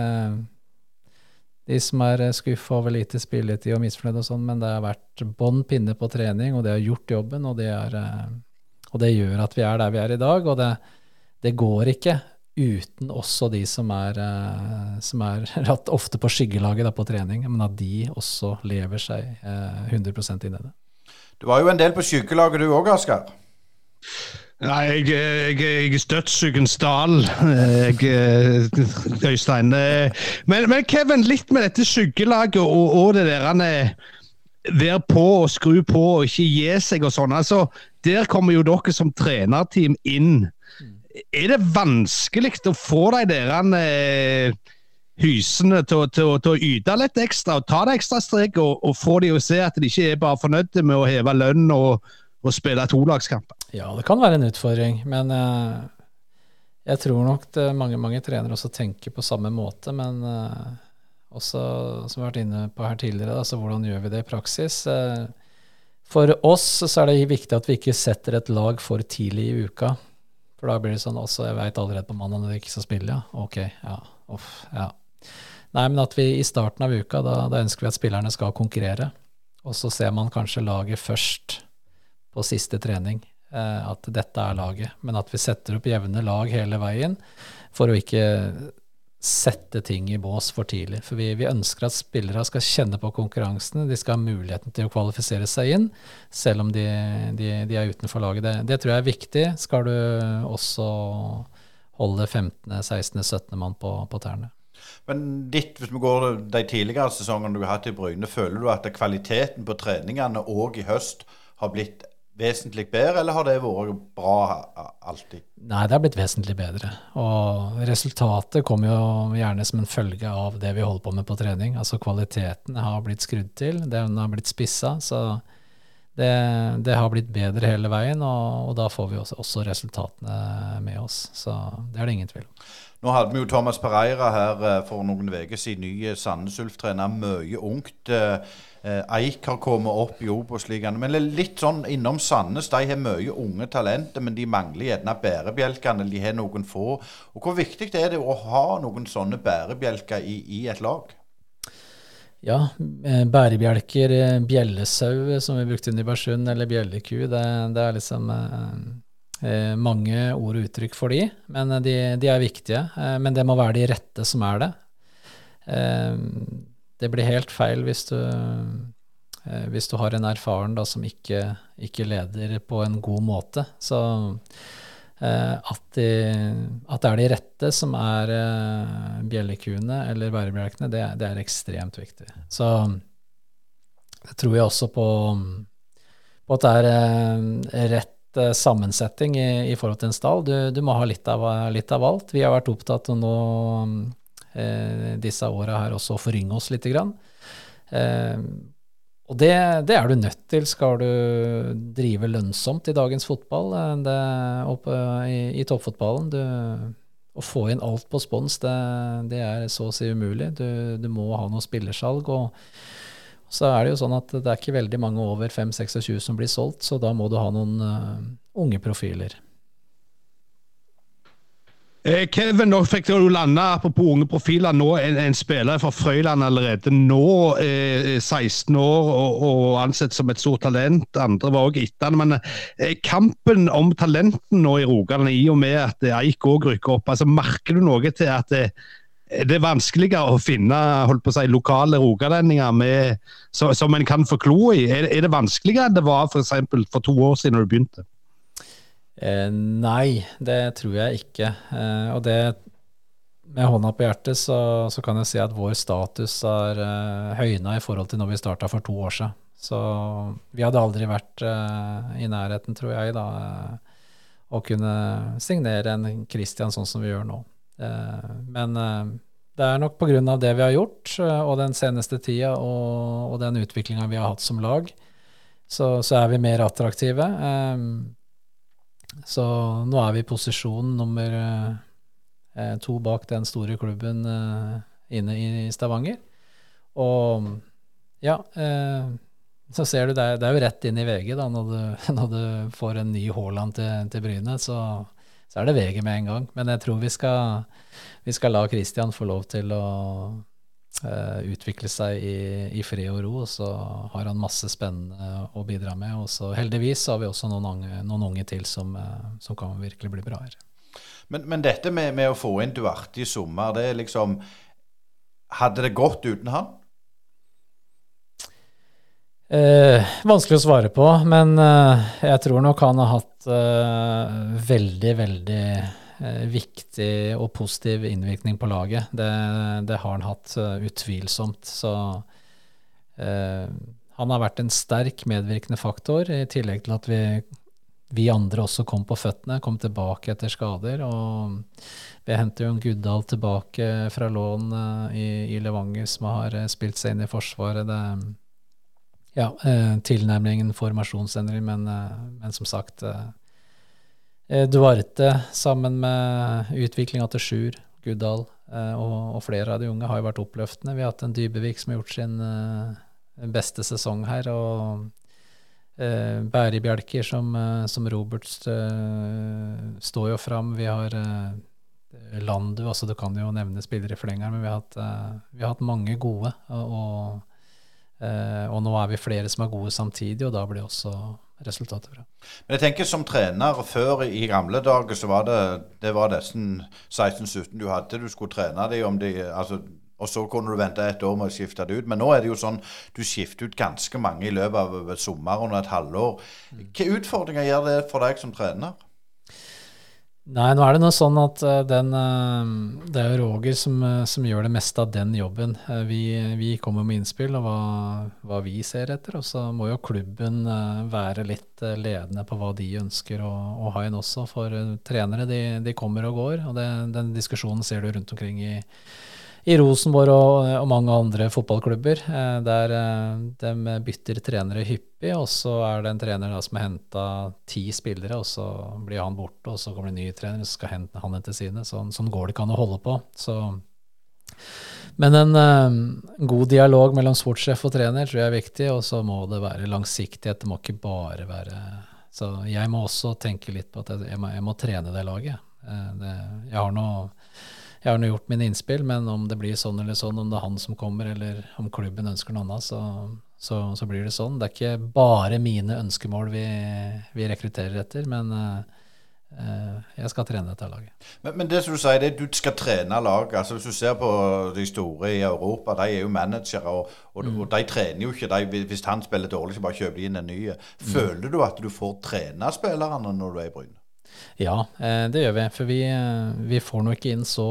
de som er skuffa over lite spilletid og misfornøyd og sånn, men det har vært bånn pinne på trening, og det har gjort jobben, og det, er, eh, og det gjør at vi er der vi er i dag. Og det, det går ikke uten også de som er, eh, som er ofte på skyggelaget da, på trening, men at de også lever seg 100 eh, inn i det. Du var jo en del på skyggelaget du òg, Asker? Nei, jeg, jeg, jeg er støtsugens dal, Øystein. Men, men, Kevin, litt med dette skyggelaget og, og det der han være på og skru på og ikke gi seg og sånn. Altså, der kommer jo dere som trenerteam inn. Er det vanskelig å få de der eh, hysene til, til, til, å yte litt ekstra og ta det ekstra strek, og, og få de å se at de ikke er bare fornøyde med å heve lønn og, og spille tolagskamper? Ja, det kan være en utfordring, men uh, jeg tror nok det mange, mange trenere også tenker på samme måte. Men uh, også, som vi har vært inne på her tidligere, altså hvordan gjør vi det i praksis? Uh, for oss så er det viktig at vi ikke setter et lag for tidlig i uka. For da blir det sånn også, jeg veit allerede på mandag når de ikke skal spille, ja. Ok, ja. Uff, ja. Nei, men at vi i starten av uka, da, da ønsker vi at spillerne skal konkurrere. Og så ser man kanskje laget først på siste trening. Eh, at dette er laget, men at vi setter opp jevne lag hele veien for å ikke sette ting i bås for tidlig. For vi, vi ønsker at spillere skal kjenne på konkurransen, de skal ha muligheten til å kvalifisere seg inn, selv om de, de, de er utenfor laget. Det, det, tror jeg er viktig. Skal du også holde 15., 16., 17. mann på, på tærne. Men ditt, hvis vi går de tidligere sesongene du har hatt i Bryne, føler du at kvaliteten på treningene òg i høst har blitt vesentlig bedre, eller har det vært bra alltid? Nei, det har blitt vesentlig bedre. Og resultatet kommer jo gjerne som en følge av det vi holder på med på trening. Altså kvaliteten har blitt skrudd til, den har blitt spissa. Så det, det, har blitt bedre hele veien, og, og da får vi også, også, resultatene med oss. Så det er det ingen tvil om. Nå hadde vi jo Thomas Pereira her eh, for noen uker siden, ny Sandnes Ulf-trener. Mye ungt. Eh, Eik har kommet opp i Obos-ligaen. Men litt sånn innom Sandnes. De har mye unge talenter, men de mangler gjerne bærebjelkene. De har noen få. Og Hvor viktig er det å ha noen sånne bærebjelker i, i et lag? Ja, eh, bærebjelker, eh, bjellesau som vi brukte i Nybergsund, eller bjelleku, det, det, er liksom eh, mange ord og uttrykk for de, men de, de er viktige. Men det må være de rette som er det. Eh, det blir helt feil hvis du, eh, hvis du har en erfaren da, som ikke, ikke, leder på en god måte. Så eh, at, de, at, det er de rette som er eh, bjellekuene eller bærebjelkene, det, det, er ekstremt viktig. Så jeg tror jeg også på, på at det er rett sammensetning i, i, forhold til en stall. Du, du må ha litt av, litt av, alt. Vi har vært opptatt av nå disse åra her også å forynge oss lite grann. Eh, og det, det, er du nødt til skal du drive lønnsomt i dagens fotball. Eh, det, opp, eh, i, i, toppfotballen. Du, å få inn alt på spons, det, det, er så å si umulig. Du, du må ha noe spillersalg. og så er det jo sånn at det er ikke veldig mange over 5-26 som blir solgt, så da må du ha noen uh, unge profiler. Eh, Kevin, nå fikk du lande apropos unge profiler, nå en, en spiller fra Frøyland allerede. Nå eh, 16 år og, og, ansett som et stort talent. Andre var òg etter han. Men eh, kampen om talenten nå i Rogaland, i og med at Eik òg rykker opp, altså merker du noe til at det, det er vanskeligere å finne holdt på å si, lokale rogalendinger som en kan få klo i? Er, er det vanskeligere enn det var for, eksempel, for to år siden da du begynte? Eh, nei, det tror jeg ikke. Eh, og det med hånda på hjertet så, så, kan jeg si at vår status er eh, høyna i forhold til når vi starta for to år siden. Så vi hadde aldri vært eh, i nærheten, tror jeg, da, eh, å kunne signere en Christian sånn som vi gjør nå. Eh, men eh, det er nok pga. det vi har gjort, og den seneste tida og, og den utviklinga vi har hatt som lag, så, så er vi mer attraktive. Um, så nå er vi i posisjon nummer eh, to bak den store klubben eh, inne i Stavanger. Og ja, eh, så ser du det er, det er, jo rett inn i VG da, når du, når du får en ny Haaland til, til Bryne. Så, så, er det VG med en gang. Men jeg tror vi skal, vi skal la Christian få lov til å utvikle seg i, i, fred og ro. Og så har han masse spennende å bidra med. Og så heldigvis har vi også noen unge, noen unge til som, uh, som, kan virkelig bli bra her. Men, men dette med, med, å få inn Duarte i sommer, det er liksom Hadde det gått uten han? Eh, vanskelig å svare på, men eh, jeg tror nok han har hatt eh, veldig, veldig Eh, viktig og positiv innvirkning på laget. Det, det har han hatt uh, utvilsomt. Så eh, han har vært en sterk medvirkende faktor, i tillegg til at vi, vi andre også kom på føttene, kom tilbake etter skader. Og vi henter jo en Guddal tilbake fra lån uh, i, i, Levanger, som har spilt seg inn i Forsvaret. Det, ja, tilnærmingen formasjonsendring, men, men som sagt Eh, Duarte sammen med utviklinga til Sjur, Guddal eh, og, og, flere av de unge har jo vært oppløftende. Vi har hatt en Dybevik som har gjort sin uh, beste sesong her. og uh, Bærebjelker som, som Robert står jo fram. Vi har Landu, altså du kan jo nevne spillere i fleng men vi har hatt, vi har hatt mange gode. Og, og, og, nå er vi flere som er gode samtidig, og da blir også resultatet fra. Men jeg tenker som trener, før i gamle dager så var det det var nesten 16-17 du hadde. Du skulle trene dem om de altså, og så kunne du vente et år med å skifte det ut. Men nå er det jo sånn du skifter ut ganske mange i løpet av et sommer og et halvår. Hvilke utfordringer gjør det for deg som trener? Nei, nå er det noe sånn at uh, den uh, Det er jo Roger som, uh, som, gjør det meste av den jobben. Vi, vi, kommer med innspill og hva, hva, vi ser etter. Og så må jo klubben være litt ledende på hva de ønsker å, å ha inn også. For trenere, de, de, kommer og går. Og det, den diskusjonen ser du rundt omkring i i Rosenborg og, og, mange andre fotballklubber, eh, der eh, de bytter trenere hyppig. Og så er det en trener da, som har henta ti spillere, og så blir han borte. Og så kommer det en ny trener, så skal hente han hente sine. Sånn, sånn går det ikke an å holde på. Så, men en uh, god dialog mellom sportssjef og trener tror jeg er viktig, og så må det være langsiktighet. Det må ikke bare være Så jeg må også tenke litt på at jeg, jeg, må, jeg må, trene det laget. Det, jeg har noe jeg har nå gjort mine innspill, men om det blir sånn eller sånn, om det er han som kommer, eller om klubben ønsker noe annet, så, så, så blir det sånn. Det er ikke bare mine ønskemål vi, vi rekrutterer etter, men uh, eh, jeg skal trene dette laget. Men, men det som du sier, det er du skal trene lag. Altså Hvis du ser på de store i Europa, de er jo managere, og, og, Mm. og de trener jo ikke. De, hvis han spiller dårlig, så bare kjøper de inn en ny. Mm. Føler du at du får trene spillerne når du er i Bryne? Ja, eh, det gjør vi. For vi, eh, vi får nå ikke inn så,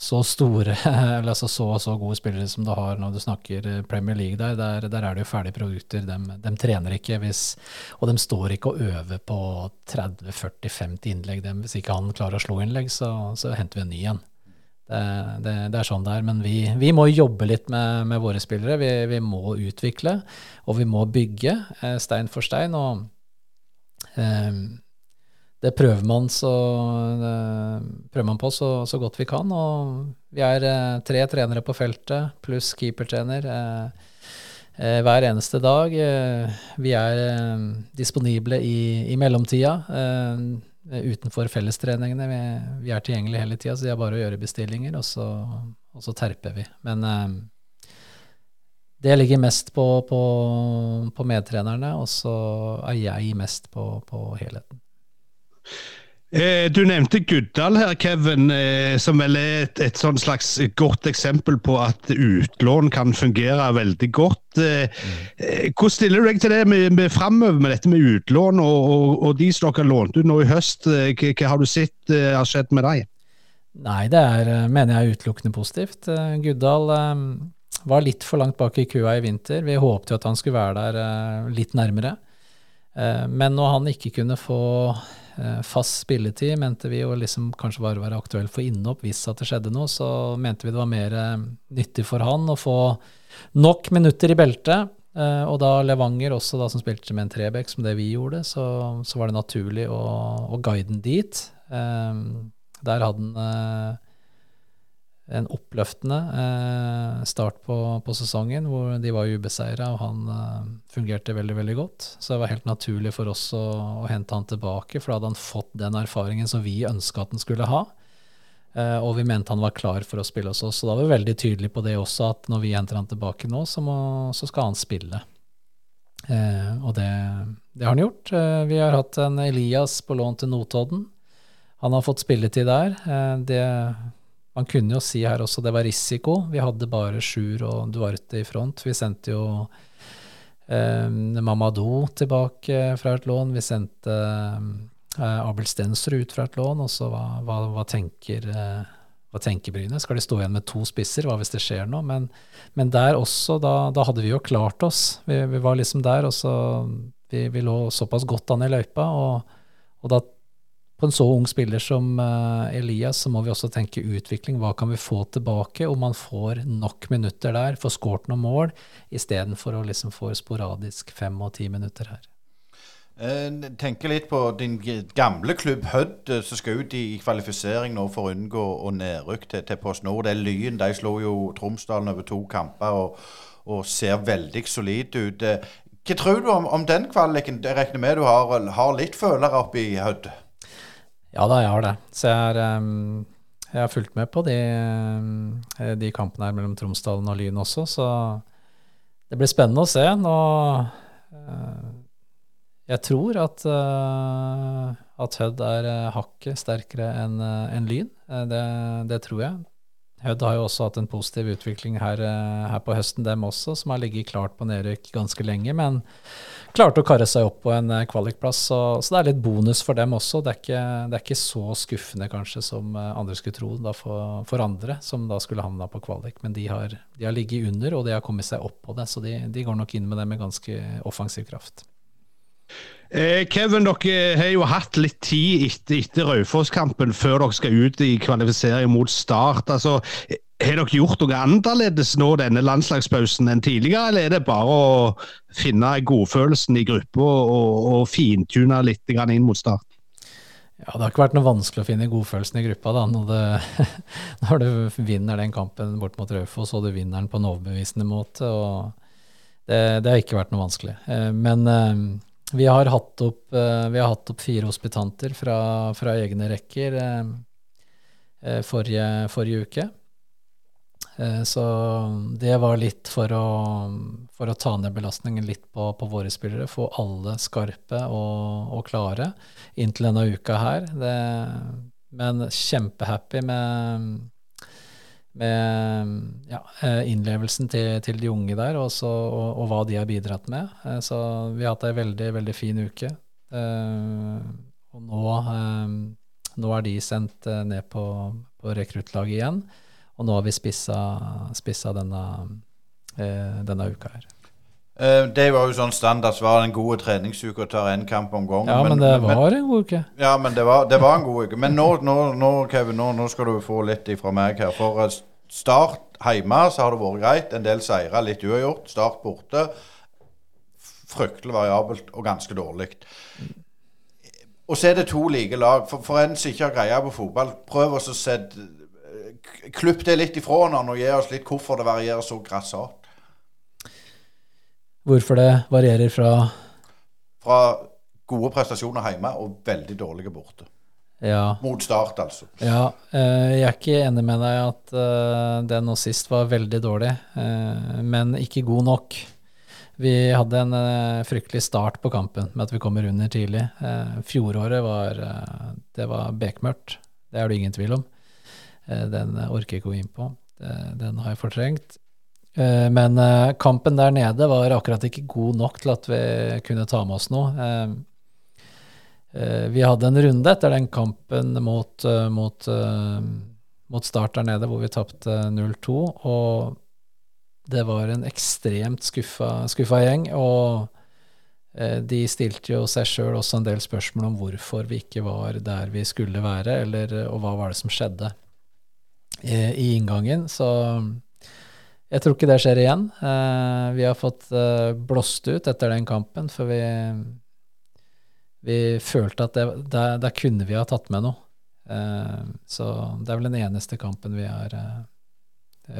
så store, eller altså så, så gode spillere som du har når du snakker eh, Premier League der. Der, der er det jo ferdige produkter. De, de trener ikke hvis Og de står ikke og øver på 30-40-50 innlegg. Dem, hvis ikke han klarer å slå innlegg, så, så henter vi en ny en. Det, det, det er sånn det er. Men vi, vi må jobbe litt med, med våre spillere. Vi, vi må utvikle, og vi må bygge stein for stein. og eh, det prøver man, så, prøver man på så, så, godt vi kan. Og vi er eh, tre trenere på feltet, pluss keepertrener, eh, eh, hver eneste dag. Vi er disponible i, i mellomtida. utenfor fellestreningene. Vi, vi er tilgjengelige hele tida, så det er bare å gjøre bestillinger, og så, og så terper vi. Men det ligger mest på, på, på medtrenerne, og så er jeg mest på, på helheten. Eh, du nevnte Guddal her, Kevin, eh, som vel er et, et sånn slags godt eksempel på at utlån kan fungere veldig godt. Eh, hvordan stiller du deg til det med, med framover med dette med utlån, og, og, og de som dere har lånt ut nå i høst? Hva, hva har du sett har skjedd med dem? Nei, det er, mener jeg er utelukkende positivt. Guddal var litt for langt bak i kua i vinter. Vi håpte jo at han skulle være der litt nærmere. Men når han ikke kunne få fast spilletid, mente vi jo liksom kanskje bare være aktuell for innhopp hvis at det skjedde noe, så mente vi det var mer nyttig for han å få nok minutter i beltet. Og da Levanger også, da, som spilte med en trebekk, som det vi gjorde, så, så var det naturlig å, å guide den dit. Der hadde han en oppløftende eh, start på, på, sesongen, hvor de var ubeseira, og han eh, fungerte veldig veldig godt. Så det var helt naturlig for oss å, å, hente han tilbake, for da hadde han fått den erfaringen som vi ønska at han skulle ha. Eh, og vi mente han var klar for å spille hos oss. Så da var vi veldig tydelige på det også, at når vi henter han tilbake nå, så, må, så skal han spille. og det, det, har han gjort. vi har hatt en Elias på lån til Notodden. Han har fått spilletid der. det man kunne jo si her også det var risiko. Vi hadde bare Sjur og Duarte i front. Vi sendte jo eh, Mamadou tilbake fra et lån. Vi sendte eh, Abel Stensrud ut fra et lån. Og så hva, hva, hva, tenker, eh, hva tenker Bryne? Skal de stå igjen med to spisser? Hva hvis det skjer noe? Men, men der også, da, da, hadde vi jo klart oss. Vi, vi var liksom der, og så vi, vi, lå såpass godt an i løypa. Og, og da på en så ung spiller som uh, Elias, så må vi også tenke utvikling. Hva kan vi få tilbake om man får nok minutter der, får skåret noen mål, istedenfor å liksom få sporadisk fem og ti minutter her. Jeg tenker litt på din gamle klubb Hødd, som skal ut i kvalifisering nå for å unngå å nedrykk til, til Post Nord. Det er Lyn. De slo jo Tromsdalen over to kamper og, og ser veldig solide ut. Hva tror du om, om den kvaliken? Jeg regner med du har, har litt følere oppe i Hødd? Ja da, jeg har det. Så jeg, er, jeg har fulgt med på de, um, de, kampene her mellom Tromsdalen og Lyn også, så det blir spennende å se. Nå uh, Jeg tror at, uh, at Hødd er hakket sterkere enn en Lyn. Det, det, tror jeg. Hødd har jo også hatt en positiv utvikling her, her på høsten, dem også, som har ligget klart på nedrykk ganske lenge. men klarte å karre seg opp på en kvalikplass, så, så, det er litt bonus for dem også. Det er ikke, det er ikke så skuffende kanskje som andre skulle tro da for, for, andre, som da skulle havna på kvalik. Men de har, de har ligget under, og de har kommet seg opp på det, så de, de går nok inn med det med ganske offensiv kraft. Eh, Kevin, dere har jo hatt litt tid etter, etter Raufoss-kampen før dere skal ut i kvalifisering mot Start. Altså, har dere gjort noe annerledes nå denne landslagspausen enn tidligere, eller er det bare å finne godfølelsen i gruppa og, og fintune litt inn mot Start? Ja, Det har ikke vært noe vanskelig å finne godfølelsen i gruppa da, når, det, når du vinner den kampen bort mot Raufoss, og du vinner den på en overbevisende måte. og det, det har ikke vært noe vanskelig. Men vi har hatt opp, vi har hatt opp fire hospitanter fra, fra egne rekker forrige, forrige, uke. Eh, så det var litt for å, for å ta ned belastningen litt på, på våre spillere. Få alle skarpe og, og klare inntil denne uka her. Det, men kjempehappy med med ja, eh, innlevelsen til, til, de unge der, også, og, og, hva de har bidratt med. Eh, så vi har hatt ei veldig, veldig fin uke. Og nå, nå er de sendt ned på, på rekruttlaget igjen. Og nå har vi spissa, spissa denne, eh, denne, uka her. Eh, det var jo sånn standard svar. En god treningsuke tar én kamp om gangen. Ja, men, men det var en god uke. Ja, men det var, det var en god uke. Men nå, nå, nå Kevin, nå, nå, skal du få litt ifra meg her. For eh, Start hjemme så har det vært greit. En del seire, litt uavgjort. Start borte. Fryktelig variabelt og ganske dårlig. Og så er det to like lag. For, for en som ikke har greie på fotball, prøv å se Klipp det litt ifra hverandre og gi oss litt hvorfor det varierer så grassat. Hvorfor det varierer fra Fra gode prestasjoner hjemme og veldig dårlige borte. Ja. Mot start, altså. Ja, eh, jeg er ikke enig med deg at det den nå sist var veldig dårlig, eh, men ikke god nok. Vi hadde en fryktelig start på kampen med at vi kommer under tidlig. Fjoråret var det var bekmørkt, det er det ingen tvil om. Eh, den orker jeg ikke gå inn på. Den har jeg fortrengt. Eh, men eh, kampen der nede var akkurat ikke god nok til at vi kunne ta med oss noe. Vi hadde en runde etter den kampen mot, mot, mot Start der nede, hvor vi tapte 0-2. Og det var en ekstremt skuffa, skuffa gjeng. Og de stilte jo seg sjøl også en del spørsmål om hvorfor vi ikke var der vi skulle være, eller, og hva var det som skjedde i inngangen. Så jeg tror ikke det skjer igjen. Uh, vi har fått uh, blåst ut etter den kampen, for vi, vi følte at det, kunne vi ha tatt med noe. Uh, så det er vel den eneste kampen vi har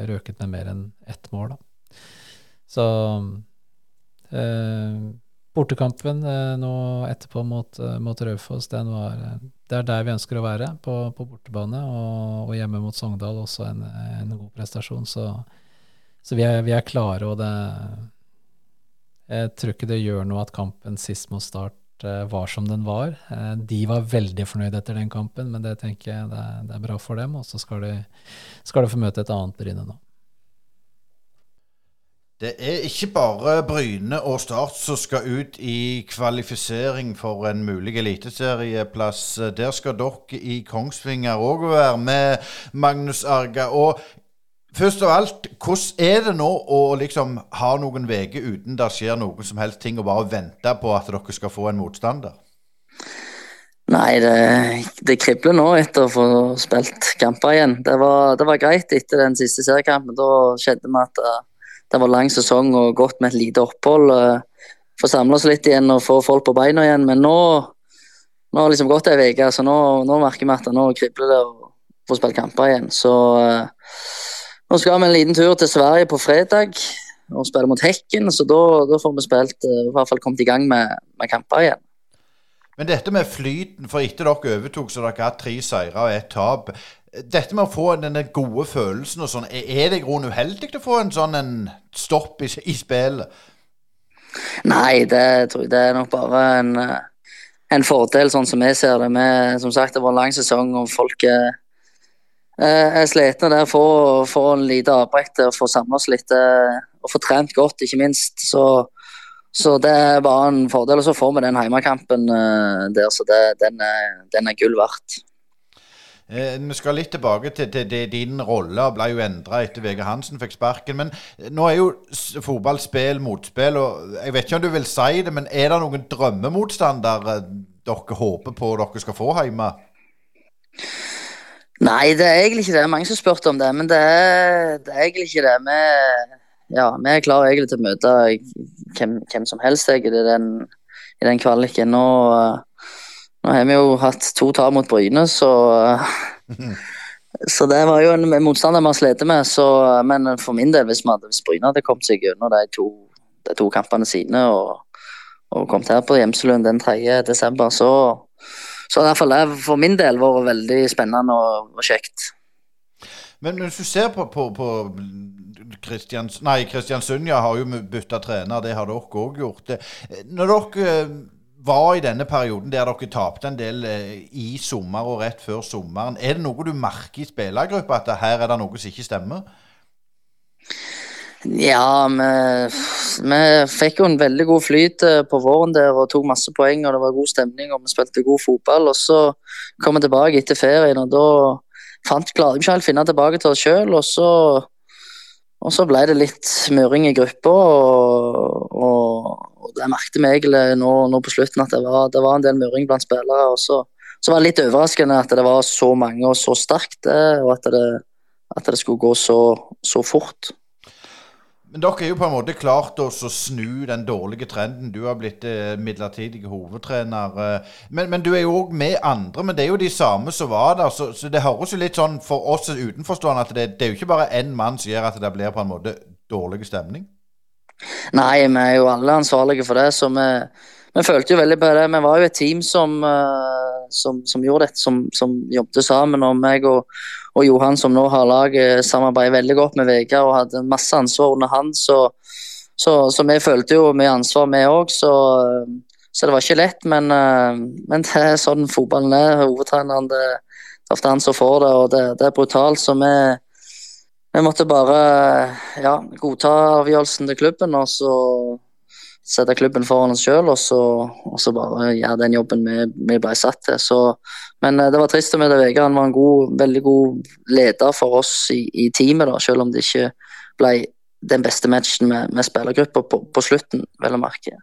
røket med mer enn ett mål, da. Så bortekampen nå etterpå mot, mot Raufoss, det er der vi ønsker å være, på, på bortebane. Og, og, hjemme mot Sogndal også en, en god prestasjon. Så, så vi, er, vi, er, klare, og det Jeg tror ikke det gjør noe at kampen sist mot Start eh, var som den var. Eh, de var veldig fornøyd etter den kampen, men det tenker jeg det er, det er bra for dem. Og så skal de, skal de få møte et annet Bryne nå. Det er ikke bare Bryne og Start som skal ut i kvalifisering for en mulig eliteserieplass. Der skal dere i Kongsvinger òg være med, Magnus Arga. Og først av alt, hvordan er det nå å liksom ha noen uker uten det skjer noen som helst ting, og bare vente på at dere skal få en motstander? Nei, det, det, kribler nå etter å få spilt kamper igjen. Det var, det var greit etter den siste seriekampen. Da skjedde vi at det var lang sesong og godt med et lite opphold. Eh, få samle oss litt igjen og få folk på beina igjen. Men nå, nå har det liksom gått ei uke, så nå, nå, merker vi at nå kribler det å få spilt kamper igjen. Så uh, nå skal vi en liten tur til Sverige på fredag og spille mot Hekken. Så da, får vi spilt, uh, i hvert fall kommet i gang med, med kamper igjen. Men dette med flyten, for etter dere overtok, så dere har tre seire og ett tap. Dette med å få denne gode følelsen og sånn, er det i grunnen uheldig å få en sånn en stopp i, i spillet? Nei, det tror jeg det er nok bare en, en fordel, sånn som jeg ser det. Med, som sagt, det var en lang sesong, og folk er, er slitne der. for å få en lite avbrekk til å få samla oss litt eh, og få trent godt, ikke minst. Så, så det bare en fordel. Og så får vi den heimekampen eh, der, så det, den, er, den er gull verdt. Eh, vi skal litt tilbake til, til, til din rolle. ble jo endra etter Vegard Hansen fikk sparken. Men nå er jo fotball spill motspill. og Jeg vet ikke om du vil si det, men er det noen drømmemotstander eh, dere håper på dere skal få hjemme? Nei, det er egentlig ikke det. Mange som har spurt om det, men det er, det er egentlig ikke det. Vi, ja, vi er klare egentlig til å møte hvem, hvem som helst jeg, i den, i den kvaliken. Nå nå har vi jo hatt to tap mot Bryne, så Så det var jo en motstander vi har slitt med. Så, men for min del, hvis, hadde, hvis Bryne hadde kommet seg gjennom de to, de to kampene sine og, og kommet her på Gjemselund den 3. desember, så, så fall det for min del vært veldig spennende og, og kjekt. Men hvis du ser på, på, på Kristians, nei, Kristiansund ja, har jo bytta trener, det har dere òg gjort. Det- Når dere eh, var i denne perioden der dere tapte en del eh, i sommer og rett før sommeren, er det noe du merker i spillergruppa at her er det noe som ikke stemmer? Ja, vi, vi fikk jo en veldig god flyt eh, på våren der og tok masse poeng. og Det var god stemning og vi spilte god fotball. og Så kom vi tilbake etter ferien, og da fant, klarte vi ikke helt å finne tilbake til oss sjøl. Og, så- og så ble det litt murring i gruppa, og, og, og det merket vi egentlig nå, nå på slutten at det var, det var en del murring blant spillere. og så, så var det litt overraskende at det var så mange og så sterkt, og at det, at det skulle gå så, så fort. Men dere er jo på en måte klart å snu den dårlige trenden. Du har blitt eh, midlertidig hovedtrener. Eh, men, men du er jo òg med andre, men det er jo de samme som var der. Så, så det høres jo litt sånn for oss utenforstående at det, det er jo ikke bare én mann som gjør at det blir på en måte dårlig stemning. Nei, vi er jo alle ansvarlige for det, så vi, vi følte jo veldig på det. Vi var jo et team som, eh, som, som gjorde dette, som, som jobbet sammen. Og meg og, og Johan, som nå har laget, samarbeider veldig godt med Vegard og hadde masse ansvar under han. Så, så, så vi følte jo mye ansvar, vi òg. Så, så det var ikke lett, men, eh, men det er sånn fotballen er. Hovedtreneren, det, det er ofte han som får det, og det, det er brutalt. Så vi, vi måtte bare ja, godta avgjørelsen til klubben og så sette klubben foran oss sjøl og, og så bare gjøre den jobben vi, vi ble satt til. Så, men eh, det var trist å møte Vegard. Han var en god, veldig god leder for oss i, i teamet, da, selv om det ikke ble den beste matchen med, med spillergruppa på, på slutten, vel å merke.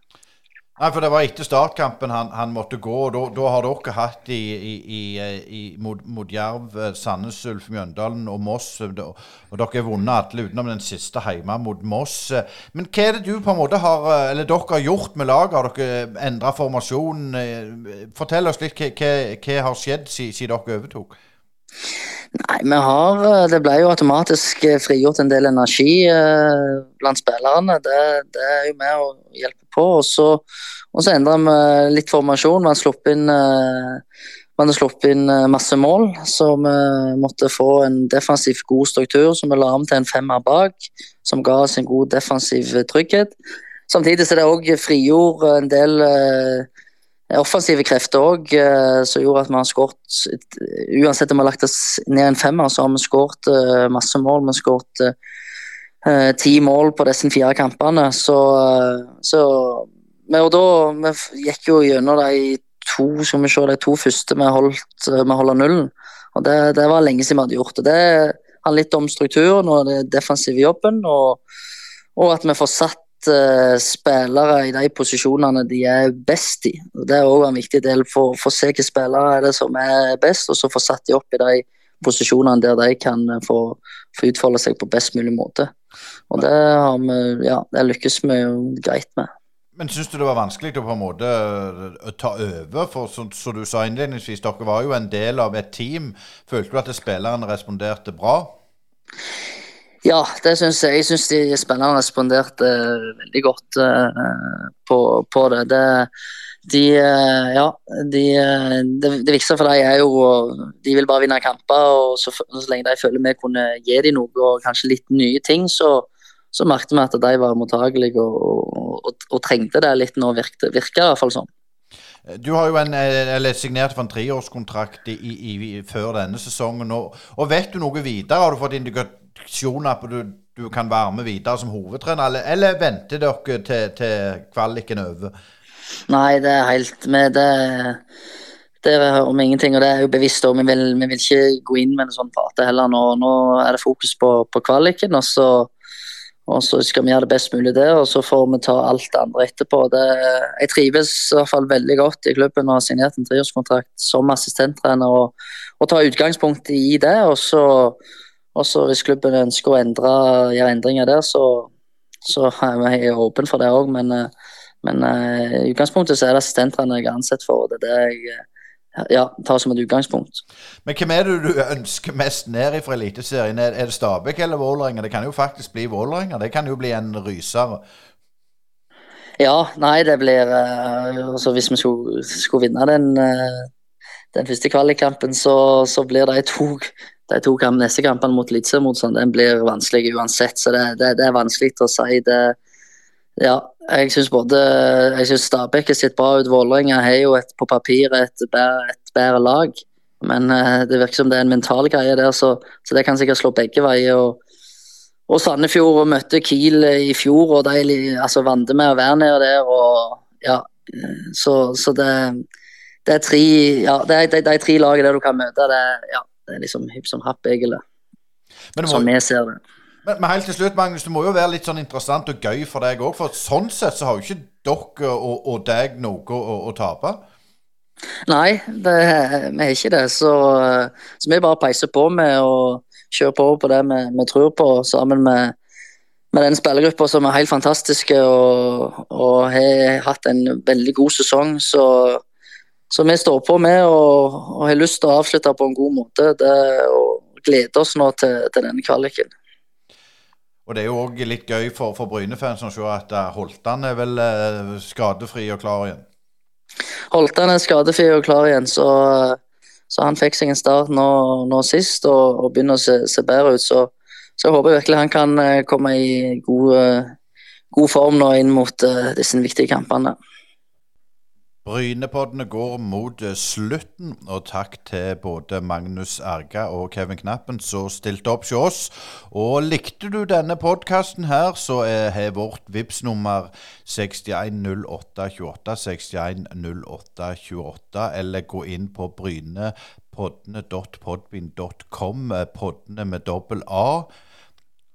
Nei, for det var etter startkampen han, han måtte gå, og da, har dere hatt i, i, i, mot, mot Jerv, eh, Sandnes Ulf, Mjøndalen og Moss, eh, og dere har vunnet alle utenom den siste hjemme mot Moss. Men hva er det du på en måte har, eh, eller dere har gjort med laget? Har dere endra formasjon? Eh, Fortell oss litt hva, hva har skjedd siden, siden dere overtok? Nei, vi har eh, Det ble jo automatisk eh, frigjort en del energi eh, blant spillerne. Det, det er jo med å hjelpe på. Og så, og så endra vi litt formasjon. Man sluppet inn eh, man sluppet inn masse mål, så vi måtte få en defensiv god struktur som vi la om til en femmer bak, som ga oss en god defensiv trygghet. Samtidig så det òg frigjorde en del eh, offensive krefter òg, som gjorde at vi har skåret Uansett om vi har lagt oss ned en femmer, så har vi skåret eh, masse mål. Vi har skåret eh, ti mål på disse fire kampene. Så, eh, så og da, vi gikk jo gjennom de to skal vi se, de to første vi holdt vi holder nullen. Og det, det var lenge siden vi hadde gjort det. Det handler litt om strukturen og den defensive jobben, og, og at vi får satt eh, spillere i de posisjonene de er best i. Det er òg en viktig del for å se hvilke spillere er det som er best, og så få satt de opp i de posisjonene der de kan eh, få, få utfolde seg på best mulig måte. Og det har vi ja, det lykkes vi jo greit med. Men syns du det var vanskelig å på en måte øh, ta over? For som som du sa innledningsvis, dere var jo en del av et team. Følte du at spillerne responderte bra? Ja, det syns jeg. Jeg syns de spillerne responderte eh, veldig godt eh, på, på det. det. De eh, Ja, de, det, det viktigste for dem er jo De vil bare vinne kamper, og så, så lenge de føler vi kunne gi dem noe, og kanskje litt nye ting, så, så merket vi at de var mottagelige og, og, og, og trengte det litt nå, virker det i hvert fall sånn. Du har jo en, eller signert for en treårskontrakt i, i, i, før denne sesongen. Og, og vet du noe videre? Har du fått indikasjoner at du, du kan være med videre som hovedtrener, eller, eller venter dere til, til kvaliken er over? Nei, det er helt med det det er om ingenting, og det er jo bevisst. Og vi vil, vi vil ikke gå inn med en sånn prate heller. Nå, nå er det fokus på, på kvaliken, og så, og så skal vi gjøre det best mulig der. Og så får vi ta alt det andre etterpå. Det, jeg trives i hvert fall veldig godt i klubben og har signert en treårskontrakt som assistenttrener. Og, og tar utgangspunkt i det. Og så, og så hvis klubben ønsker å endre, gjøre endringer der, så, så er jeg åpen for det òg. Men, eh, men eh, i utgangspunktet så er det assistentene jeg er ansett for. og det er det jeg eh, ja, tar som et utgangspunkt. Men hvem er det du ønsker mest ned fra Eliteserien? Er, det Stabæk eller Vålerenga? Det kan jo faktisk bli Vålerenga. Det kan jo bli en ryser. Ja, nei, det blir altså Hvis vi skulle, skulle vinne den, den første kvalikkampen, så, så blir de to, de to kamp, neste kampene mot Eliteseriemotstand, den blir vanskelig uansett. Så det, det, det er vanskelig å si. det ja, jeg syns både jeg synes Stabæk har sett bra ut. Vålerenga har jo et, på papiret et, bedre lag. Men uh, det virker som det er en mental greie der, så, så det kan sikkert slå begge veier. og og Sandefjord møtte Kiel i fjor, og de altså, vant med å være nede der. og ja, Så, så det, det, er tre ja, tre lagene der du kan møte. Det, ja, det er liksom hipp som happ, egentlig. Som vi ser det. Men, men, helt til slutt, Magnus, det må jo være litt sånn interessant og gøy for deg òg. For sånn sett så har jo ikke dere og, og deg noe å, å tape. Nei, det, vi har ikke det. Så, så vi bare peiser på med å kjøre på på det vi, vi tror på, sammen med, med den spillergruppa som er helt fantastiske og, og, har hatt en veldig god sesong. Så, så vi står på med og, og, har lyst til å avslutte på en god måte. Det, og gleder oss nå til, til denne kvaliken. Og Det er jo òg litt gøy for, for Bryne-fans å se at eh, Holtan er vel eh, skadefri og klar igjen. Holtan er skadefri og klar igjen, så, så han fikk seg en start nå, nå sist og, og, begynner å se, se bedre ut. Så, så, jeg håper virkelig han kan eh, komme i god, god form nå inn mot disse viktige kampene. Brynepoddene går mot eh, slutten, og takk til både Magnus Erga og Kevin Knappen som stilte opp hos oss. Og likte du denne podkasten her, så har vårt VIPS nummer 610828 610828, eller gå inn på brynepodne.podbean.com, eh, poddene med dobbel A,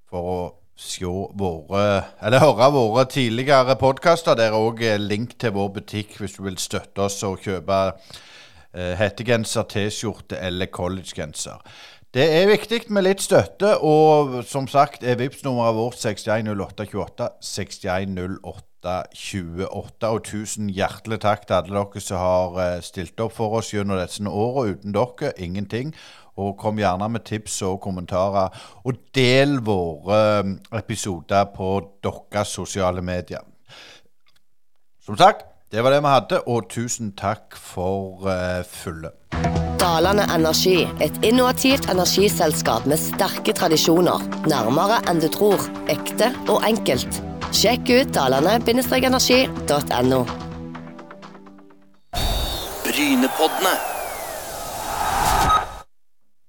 for å se våre Eller høre våre tidligere podkaster. Der er òg link til vår butikk hvis du vil støtte oss og kjøpe eh, hettegenser, T-skjorte eller collegegenser. Det er viktig med litt støtte, og som sagt er Vipps-nummeret vårt 610828. 610828. Og tusen hjertelig takk til alle dere som har eh, stilt opp for oss gjennom disse årene. Uten dere ingenting. Og kom gjerne med tips og kommentarer. Og del våre um, episoder på deres sosiale medier. Som sagt, det var det vi hadde, og tusen takk for uh, fulle. Dalane Energi, et innovativt energiselskap med sterke tradisjoner. Nærmere enn du tror. Ekte og enkelt. Sjekk ut dalane-energi.no. Brynepoddene.